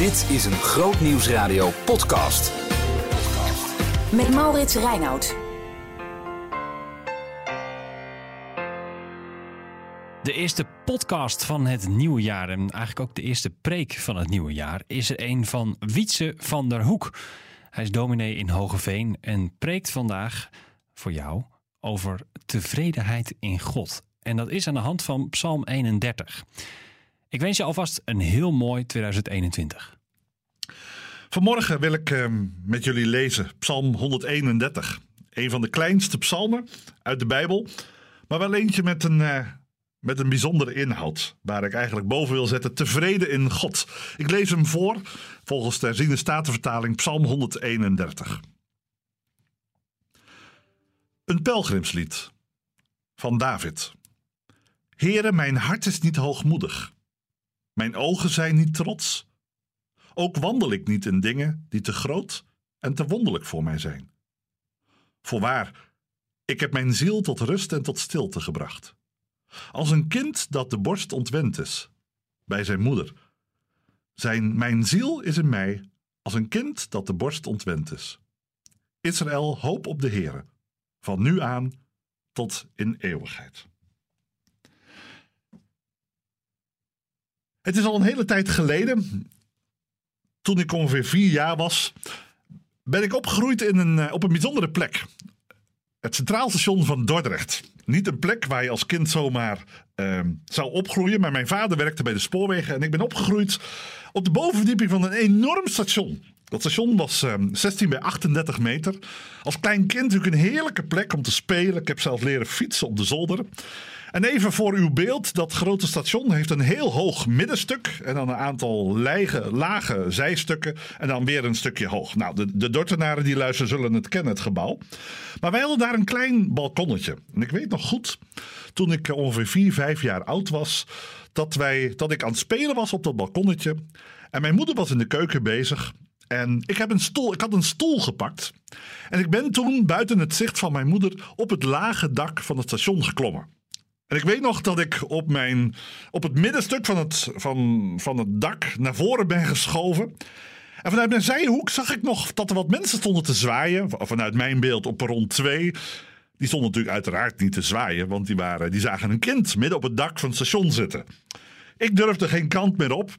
Dit is een Groot Nieuwsradio podcast. Met Maurits Reinoud. De eerste podcast van het nieuwe jaar en eigenlijk ook de eerste preek van het nieuwe jaar is er een van Wietse van der Hoek. Hij is dominee in Hogeveen en preekt vandaag voor jou over tevredenheid in God. En dat is aan de hand van Psalm 31. Ik wens je alvast een heel mooi 2021. Vanmorgen wil ik ehm, met jullie lezen Psalm 131. Een van de kleinste psalmen uit de Bijbel, maar wel eentje met een, eh, met een bijzondere inhoud. Waar ik eigenlijk boven wil zetten: tevreden in God. Ik lees hem voor volgens de herziende statenvertaling Psalm 131. Een pelgrimslied van David. Heren, mijn hart is niet hoogmoedig. Mijn ogen zijn niet trots. Ook wandel ik niet in dingen die te groot en te wonderlijk voor mij zijn. Voorwaar, ik heb mijn ziel tot rust en tot stilte gebracht. Als een kind dat de borst ontwend is, bij zijn moeder. Zijn mijn ziel is in mij als een kind dat de borst ontwend is. Israël, hoop op de Heere, van nu aan tot in eeuwigheid. Het is al een hele tijd geleden, toen ik ongeveer vier jaar was, ben ik opgegroeid in een, eh, op een bijzondere plek. Het Centraal Station van Dordrecht. Niet een plek waar je als kind zomaar ehm, zou opgroeien, maar mijn vader werkte bij de spoorwegen en ik ben opgegroeid op de bovenverdieping van een enorm station. Dat station was 16 ehm, bij 38 meter. Als klein kind natuurlijk een heerlijke plek om te spelen. Ik heb zelf leren fietsen op de zolder. En even voor uw beeld, dat grote station heeft een heel hoog middenstuk en dan een aantal lage, lage zijstukken en dan weer een stukje hoog. Nou, de, de Dortenaren die luisteren zullen het kennen, het gebouw. Maar wij hadden daar een klein balkonnetje. En ik weet nog goed, toen ik ongeveer 4, 5 jaar oud was, dat, wij, dat ik aan het spelen was op dat balkonnetje. En mijn moeder was in de keuken bezig. En ik, heb een stoel, ik had een stoel gepakt. En ik ben toen buiten het zicht van mijn moeder op het lage dak van het station geklommen. En ik weet nog dat ik op, mijn, op het middenstuk van het, van, van het dak naar voren ben geschoven. En vanuit mijn zijhoek zag ik nog dat er wat mensen stonden te zwaaien. Vanuit mijn beeld op perron 2. Die stonden natuurlijk uiteraard niet te zwaaien, want die, waren, die zagen een kind midden op het dak van het station zitten. Ik durfde geen kant meer op.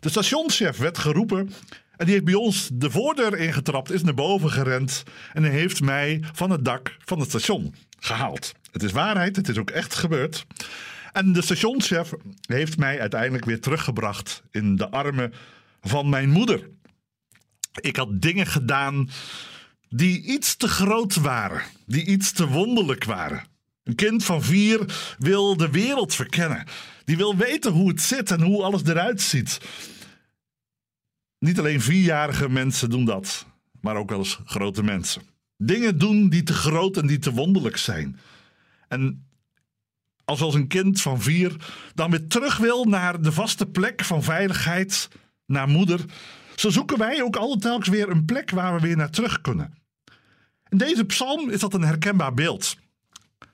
De stationschef werd geroepen en die heeft bij ons de voordeur ingetrapt, is naar boven gerend en heeft mij van het dak van het station gehaald. Het is waarheid, het is ook echt gebeurd. En de stationschef heeft mij uiteindelijk weer teruggebracht in de armen van mijn moeder. Ik had dingen gedaan die iets te groot waren, die iets te wonderlijk waren. Een kind van vier wil de wereld verkennen. Die wil weten hoe het zit en hoe alles eruit ziet. Niet alleen vierjarige mensen doen dat, maar ook wel eens grote mensen. Dingen doen die te groot en die te wonderlijk zijn. En als als een kind van vier dan weer terug wil naar de vaste plek van veiligheid, naar moeder, zo zoeken wij ook altijd telkens weer een plek waar we weer naar terug kunnen. In deze psalm is dat een herkenbaar beeld.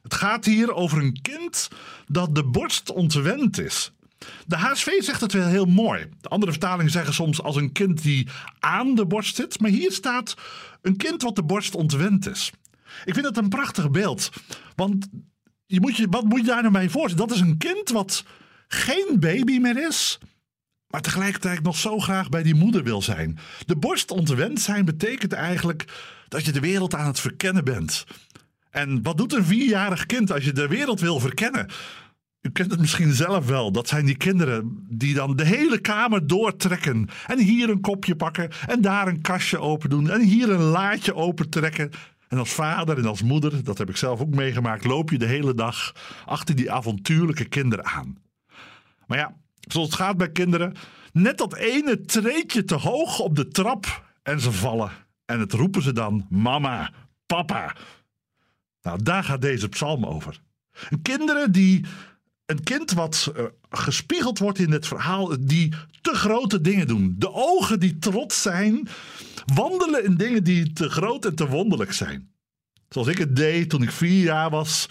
Het gaat hier over een kind dat de borst ontwend is. De HSV zegt het wel heel mooi. De andere vertalingen zeggen soms als een kind die aan de borst zit. Maar hier staat een kind wat de borst ontwend is. Ik vind dat een prachtig beeld. Want je moet je, wat moet je daar nou mee voorstellen? Dat is een kind wat geen baby meer is. Maar tegelijkertijd nog zo graag bij die moeder wil zijn. De borst ontwend zijn betekent eigenlijk dat je de wereld aan het verkennen bent. En wat doet een vierjarig kind als je de wereld wil verkennen? U kent het misschien zelf wel. Dat zijn die kinderen die dan de hele kamer doortrekken. En hier een kopje pakken. En daar een kastje open doen. En hier een laadje open trekken. En als vader en als moeder, dat heb ik zelf ook meegemaakt, loop je de hele dag achter die avontuurlijke kinderen aan. Maar ja, zoals het gaat bij kinderen, net dat ene treetje te hoog op de trap en ze vallen. En het roepen ze dan: Mama, papa. Nou, daar gaat deze psalm over. Kinderen die een kind wat uh, gespiegeld wordt in het verhaal, die te grote dingen doen. De ogen die trots zijn, wandelen in dingen die te groot en te wonderlijk zijn. Zoals ik het deed toen ik vier jaar was,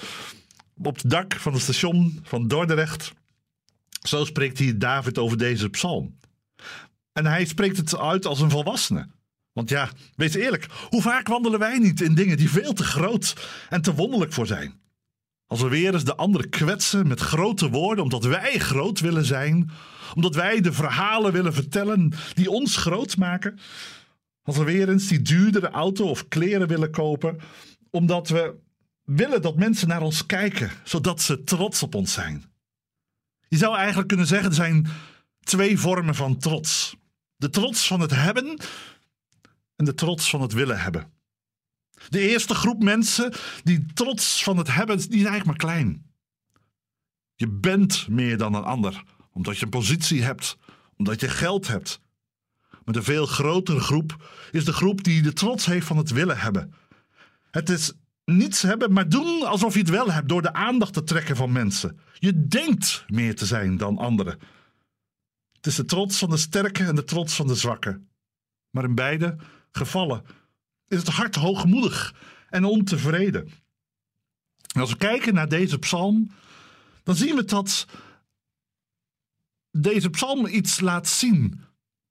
op het dak van het station van Dordrecht. Zo spreekt hier David over deze psalm. En hij spreekt het uit als een volwassene. Want ja, wees eerlijk, hoe vaak wandelen wij niet in dingen die veel te groot en te wonderlijk voor zijn? Als we weer eens de anderen kwetsen met grote woorden omdat wij groot willen zijn, omdat wij de verhalen willen vertellen die ons groot maken. Als we weer eens die duurdere auto of kleren willen kopen, omdat we willen dat mensen naar ons kijken, zodat ze trots op ons zijn. Je zou eigenlijk kunnen zeggen, er zijn twee vormen van trots. De trots van het hebben en de trots van het willen hebben. De eerste groep mensen die trots van het hebben, die is eigenlijk maar klein. Je bent meer dan een ander, omdat je een positie hebt, omdat je geld hebt. Maar de veel grotere groep is de groep die de trots heeft van het willen hebben. Het is niets hebben, maar doen alsof je het wel hebt door de aandacht te trekken van mensen. Je denkt meer te zijn dan anderen. Het is de trots van de sterke en de trots van de zwakke. Maar in beide gevallen is het hart hoogmoedig en ontevreden. En als we kijken naar deze psalm, dan zien we dat deze psalm iets laat zien.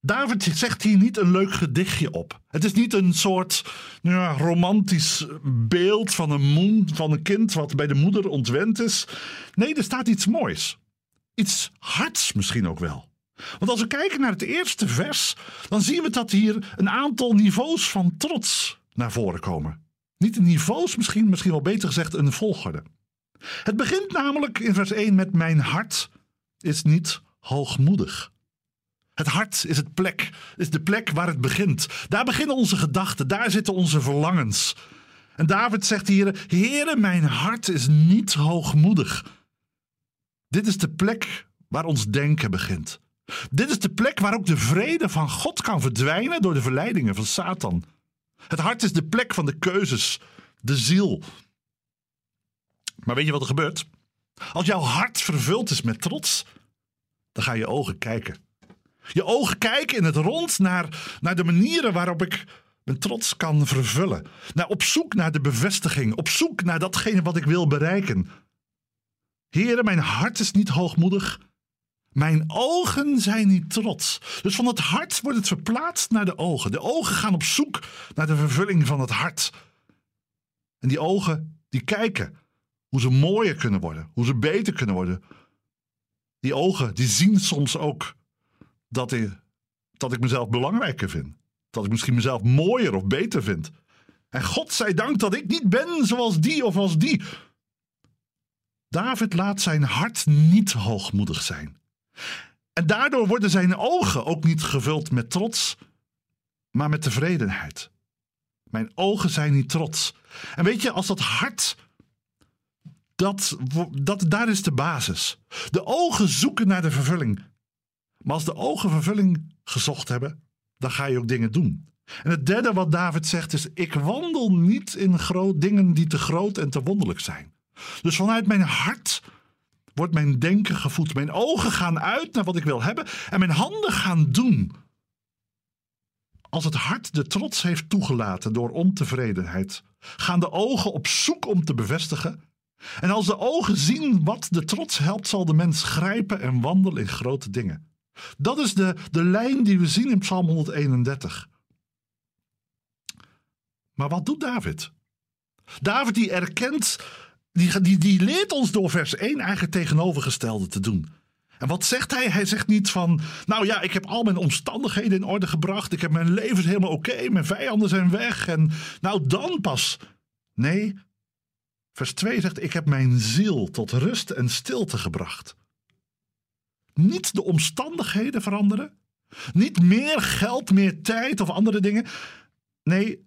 David zegt hier niet een leuk gedichtje op. Het is niet een soort nou romantisch beeld van een, van een kind wat bij de moeder ontwend is. Nee, er staat iets moois. Iets hards misschien ook wel. Want als we kijken naar het eerste vers, dan zien we dat hier een aantal niveaus van trots naar voren komen. Niet niveaus, misschien, misschien wel beter gezegd een volgorde. Het begint namelijk in vers 1 met mijn hart is niet hoogmoedig. Het hart is, het plek, is de plek waar het begint. Daar beginnen onze gedachten, daar zitten onze verlangens. En David zegt hier: Heere, mijn hart is niet hoogmoedig. Dit is de plek waar ons denken begint. Dit is de plek waar ook de vrede van God kan verdwijnen door de verleidingen van Satan. Het hart is de plek van de keuzes, de ziel. Maar weet je wat er gebeurt? Als jouw hart vervuld is met trots, dan gaan je ogen kijken. Je ogen kijken in het rond naar, naar de manieren waarop ik mijn trots kan vervullen. Naar, op zoek naar de bevestiging, op zoek naar datgene wat ik wil bereiken. Heren, mijn hart is niet hoogmoedig. Mijn ogen zijn niet trots. Dus van het hart wordt het verplaatst naar de ogen. De ogen gaan op zoek naar de vervulling van het hart. En die ogen, die kijken hoe ze mooier kunnen worden, hoe ze beter kunnen worden. Die ogen, die zien soms ook dat ik, dat ik mezelf belangrijker vind. Dat ik misschien mezelf mooier of beter vind. En God zij dank dat ik niet ben zoals die of als die. David laat zijn hart niet hoogmoedig zijn. En daardoor worden zijn ogen ook niet gevuld met trots, maar met tevredenheid. Mijn ogen zijn niet trots. En weet je, als dat hart, dat, dat, daar is de basis. De ogen zoeken naar de vervulling. Maar als de ogen vervulling gezocht hebben, dan ga je ook dingen doen. En het derde wat David zegt is: Ik wandel niet in dingen die te groot en te wonderlijk zijn. Dus vanuit mijn hart wordt mijn denken gevoed. Mijn ogen gaan uit naar wat ik wil hebben en mijn handen gaan doen. Als het hart de trots heeft toegelaten door ontevredenheid, gaan de ogen op zoek om te bevestigen. En als de ogen zien wat de trots helpt, zal de mens grijpen en wandelen in grote dingen. Dat is de, de lijn die we zien in Psalm 131. Maar wat doet David? David die erkent die, die, die leert ons door vers 1 eigenlijk tegenovergestelde te doen. En wat zegt hij? Hij zegt niet van, nou ja, ik heb al mijn omstandigheden in orde gebracht. Ik heb mijn leven helemaal oké. mijn vijanden zijn weg. En nou dan pas. Nee, vers 2 zegt, ik heb mijn ziel tot rust en stilte gebracht. Niet de omstandigheden veranderen. Niet meer geld, meer tijd of andere dingen. Nee,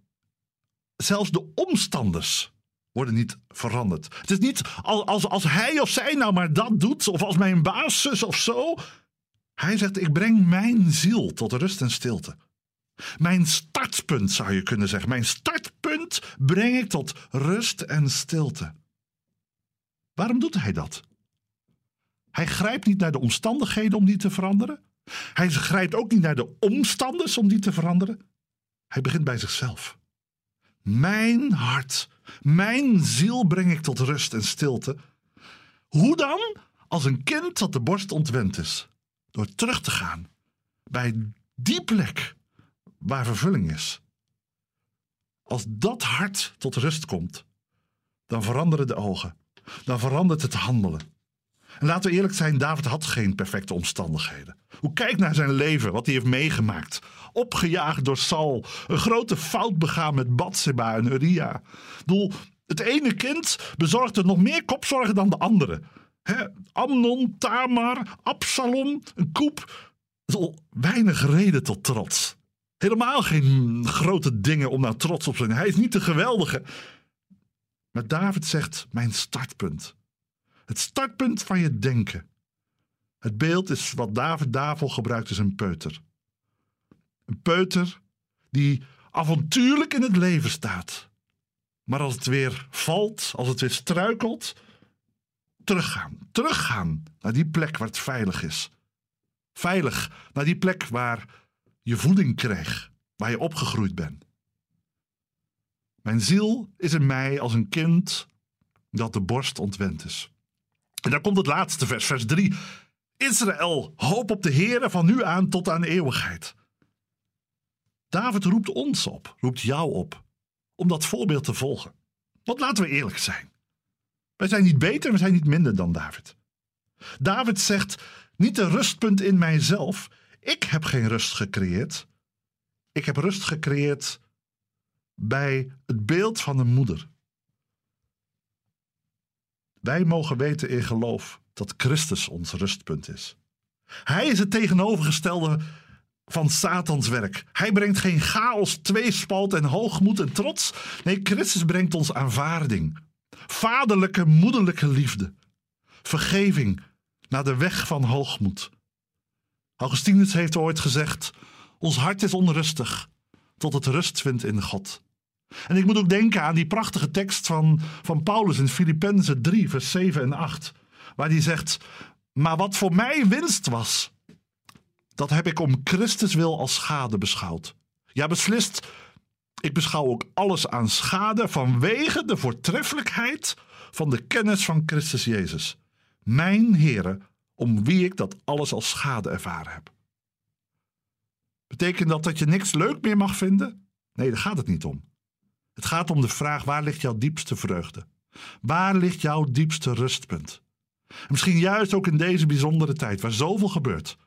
zelfs de omstanders worden niet veranderd. Het is niet als, als hij of zij nou maar dat doet, of als mijn baas zus of zo. Hij zegt: Ik breng mijn ziel tot rust en stilte. Mijn startpunt zou je kunnen zeggen. Mijn startpunt breng ik tot rust en stilte. Waarom doet hij dat? Hij grijpt niet naar de omstandigheden om die te veranderen. Hij grijpt ook niet naar de omstanders om die te veranderen. Hij begint bij zichzelf. Mijn hart mijn ziel breng ik tot rust en stilte. Hoe dan? Als een kind dat de borst ontwend is. Door terug te gaan bij Die plek waar vervulling is. Als dat hart tot rust komt, dan veranderen de ogen. Dan verandert het handelen. En laten we eerlijk zijn, David had geen perfecte omstandigheden. Hoe kijkt naar zijn leven, wat hij heeft meegemaakt. Opgejaagd door Saul, een grote fout begaan met Bathseba en Uria. Doel, het ene kind bezorgde nog meer kopzorgen dan de andere. Amnon, Tamar, Absalom, een koep. Weinig reden tot trots. Helemaal geen grote dingen om nou trots op zijn. Hij is niet de geweldige. Maar David zegt: Mijn startpunt. Het startpunt van je denken. Het beeld is wat David daarvoor gebruikt, is een peuter. Een peuter die avontuurlijk in het leven staat. Maar als het weer valt, als het weer struikelt, teruggaan. Teruggaan naar die plek waar het veilig is. Veilig naar die plek waar je voeding kreeg, waar je opgegroeid bent. Mijn ziel is in mij als een kind dat de borst ontwend is. En dan komt het laatste vers, vers 3. Israël, hoop op de Heere van nu aan tot aan eeuwigheid. David roept ons op, roept jou op, om dat voorbeeld te volgen. Want laten we eerlijk zijn. Wij zijn niet beter, we zijn niet minder dan David. David zegt, niet een rustpunt in mijzelf. Ik heb geen rust gecreëerd. Ik heb rust gecreëerd bij het beeld van een moeder. Wij mogen weten in geloof dat Christus ons rustpunt is. Hij is het tegenovergestelde van Satans werk. Hij brengt geen chaos, tweespalt en hoogmoed en trots. Nee, Christus brengt ons aanvaarding. Vaderlijke, moederlijke liefde. Vergeving naar de weg van hoogmoed. Augustinus heeft ooit gezegd: Ons hart is onrustig tot het rust vindt in God. En ik moet ook denken aan die prachtige tekst van, van Paulus in Filippenzen 3, vers 7 en 8, waar hij zegt: Maar wat voor mij winst was, dat heb ik om Christus wil als schade beschouwd. Ja, beslist, ik beschouw ook alles aan schade vanwege de voortreffelijkheid van de kennis van Christus Jezus, mijn Heere, om wie ik dat alles als schade ervaren heb. Betekent dat dat je niks leuk meer mag vinden? Nee, daar gaat het niet om. Het gaat om de vraag: waar ligt jouw diepste vreugde? Waar ligt jouw diepste rustpunt? misschien juist ook in deze bijzondere tijd, waar zoveel gebeurt.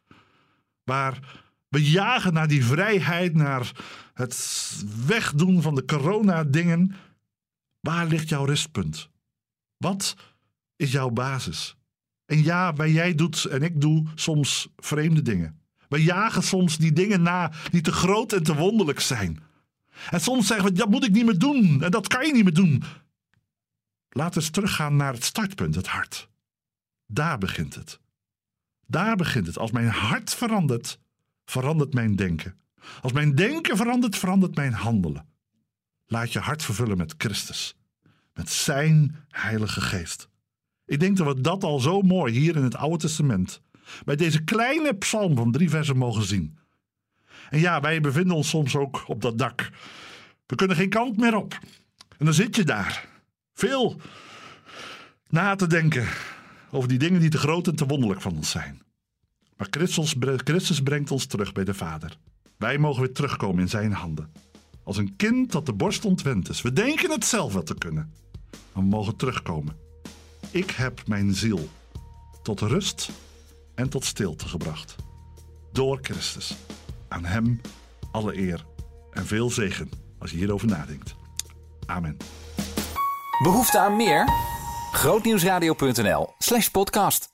Waar we jagen naar die vrijheid, naar het wegdoen van de corona-dingen. Waar ligt jouw rustpunt? Wat is jouw basis? En ja, bij jij doet en ik doe soms vreemde dingen. We jagen soms die dingen na die te groot en te wonderlijk zijn. En soms zeggen we, dat moet ik niet meer doen. En dat kan je niet meer doen. We eens teruggaan naar het startpunt, het hart. Daar begint het. Daar begint het. Als mijn hart verandert, verandert mijn denken. Als mijn denken verandert, verandert mijn handelen. Laat je hart vervullen met Christus. Met zijn Heilige Geest. Ik denk dat we dat al zo mooi hier in het Oude Testament, bij deze kleine psalm van drie versen mogen zien. En ja, wij bevinden ons soms ook op dat dak. We kunnen geen kant meer op. En dan zit je daar. Veel na te denken over die dingen die te groot en te wonderlijk van ons zijn. Maar Christus, Christus brengt ons terug bij de Vader. Wij mogen weer terugkomen in zijn handen. Als een kind dat de borst ontwend is. We denken het zelf wel te kunnen. Maar we mogen terugkomen. Ik heb mijn ziel tot rust en tot stilte gebracht. Door Christus. Aan Hem alle eer en veel zegen als je hierover nadenkt. Amen. Behoefte aan meer? Grootnieuwsradio.nl slash podcast.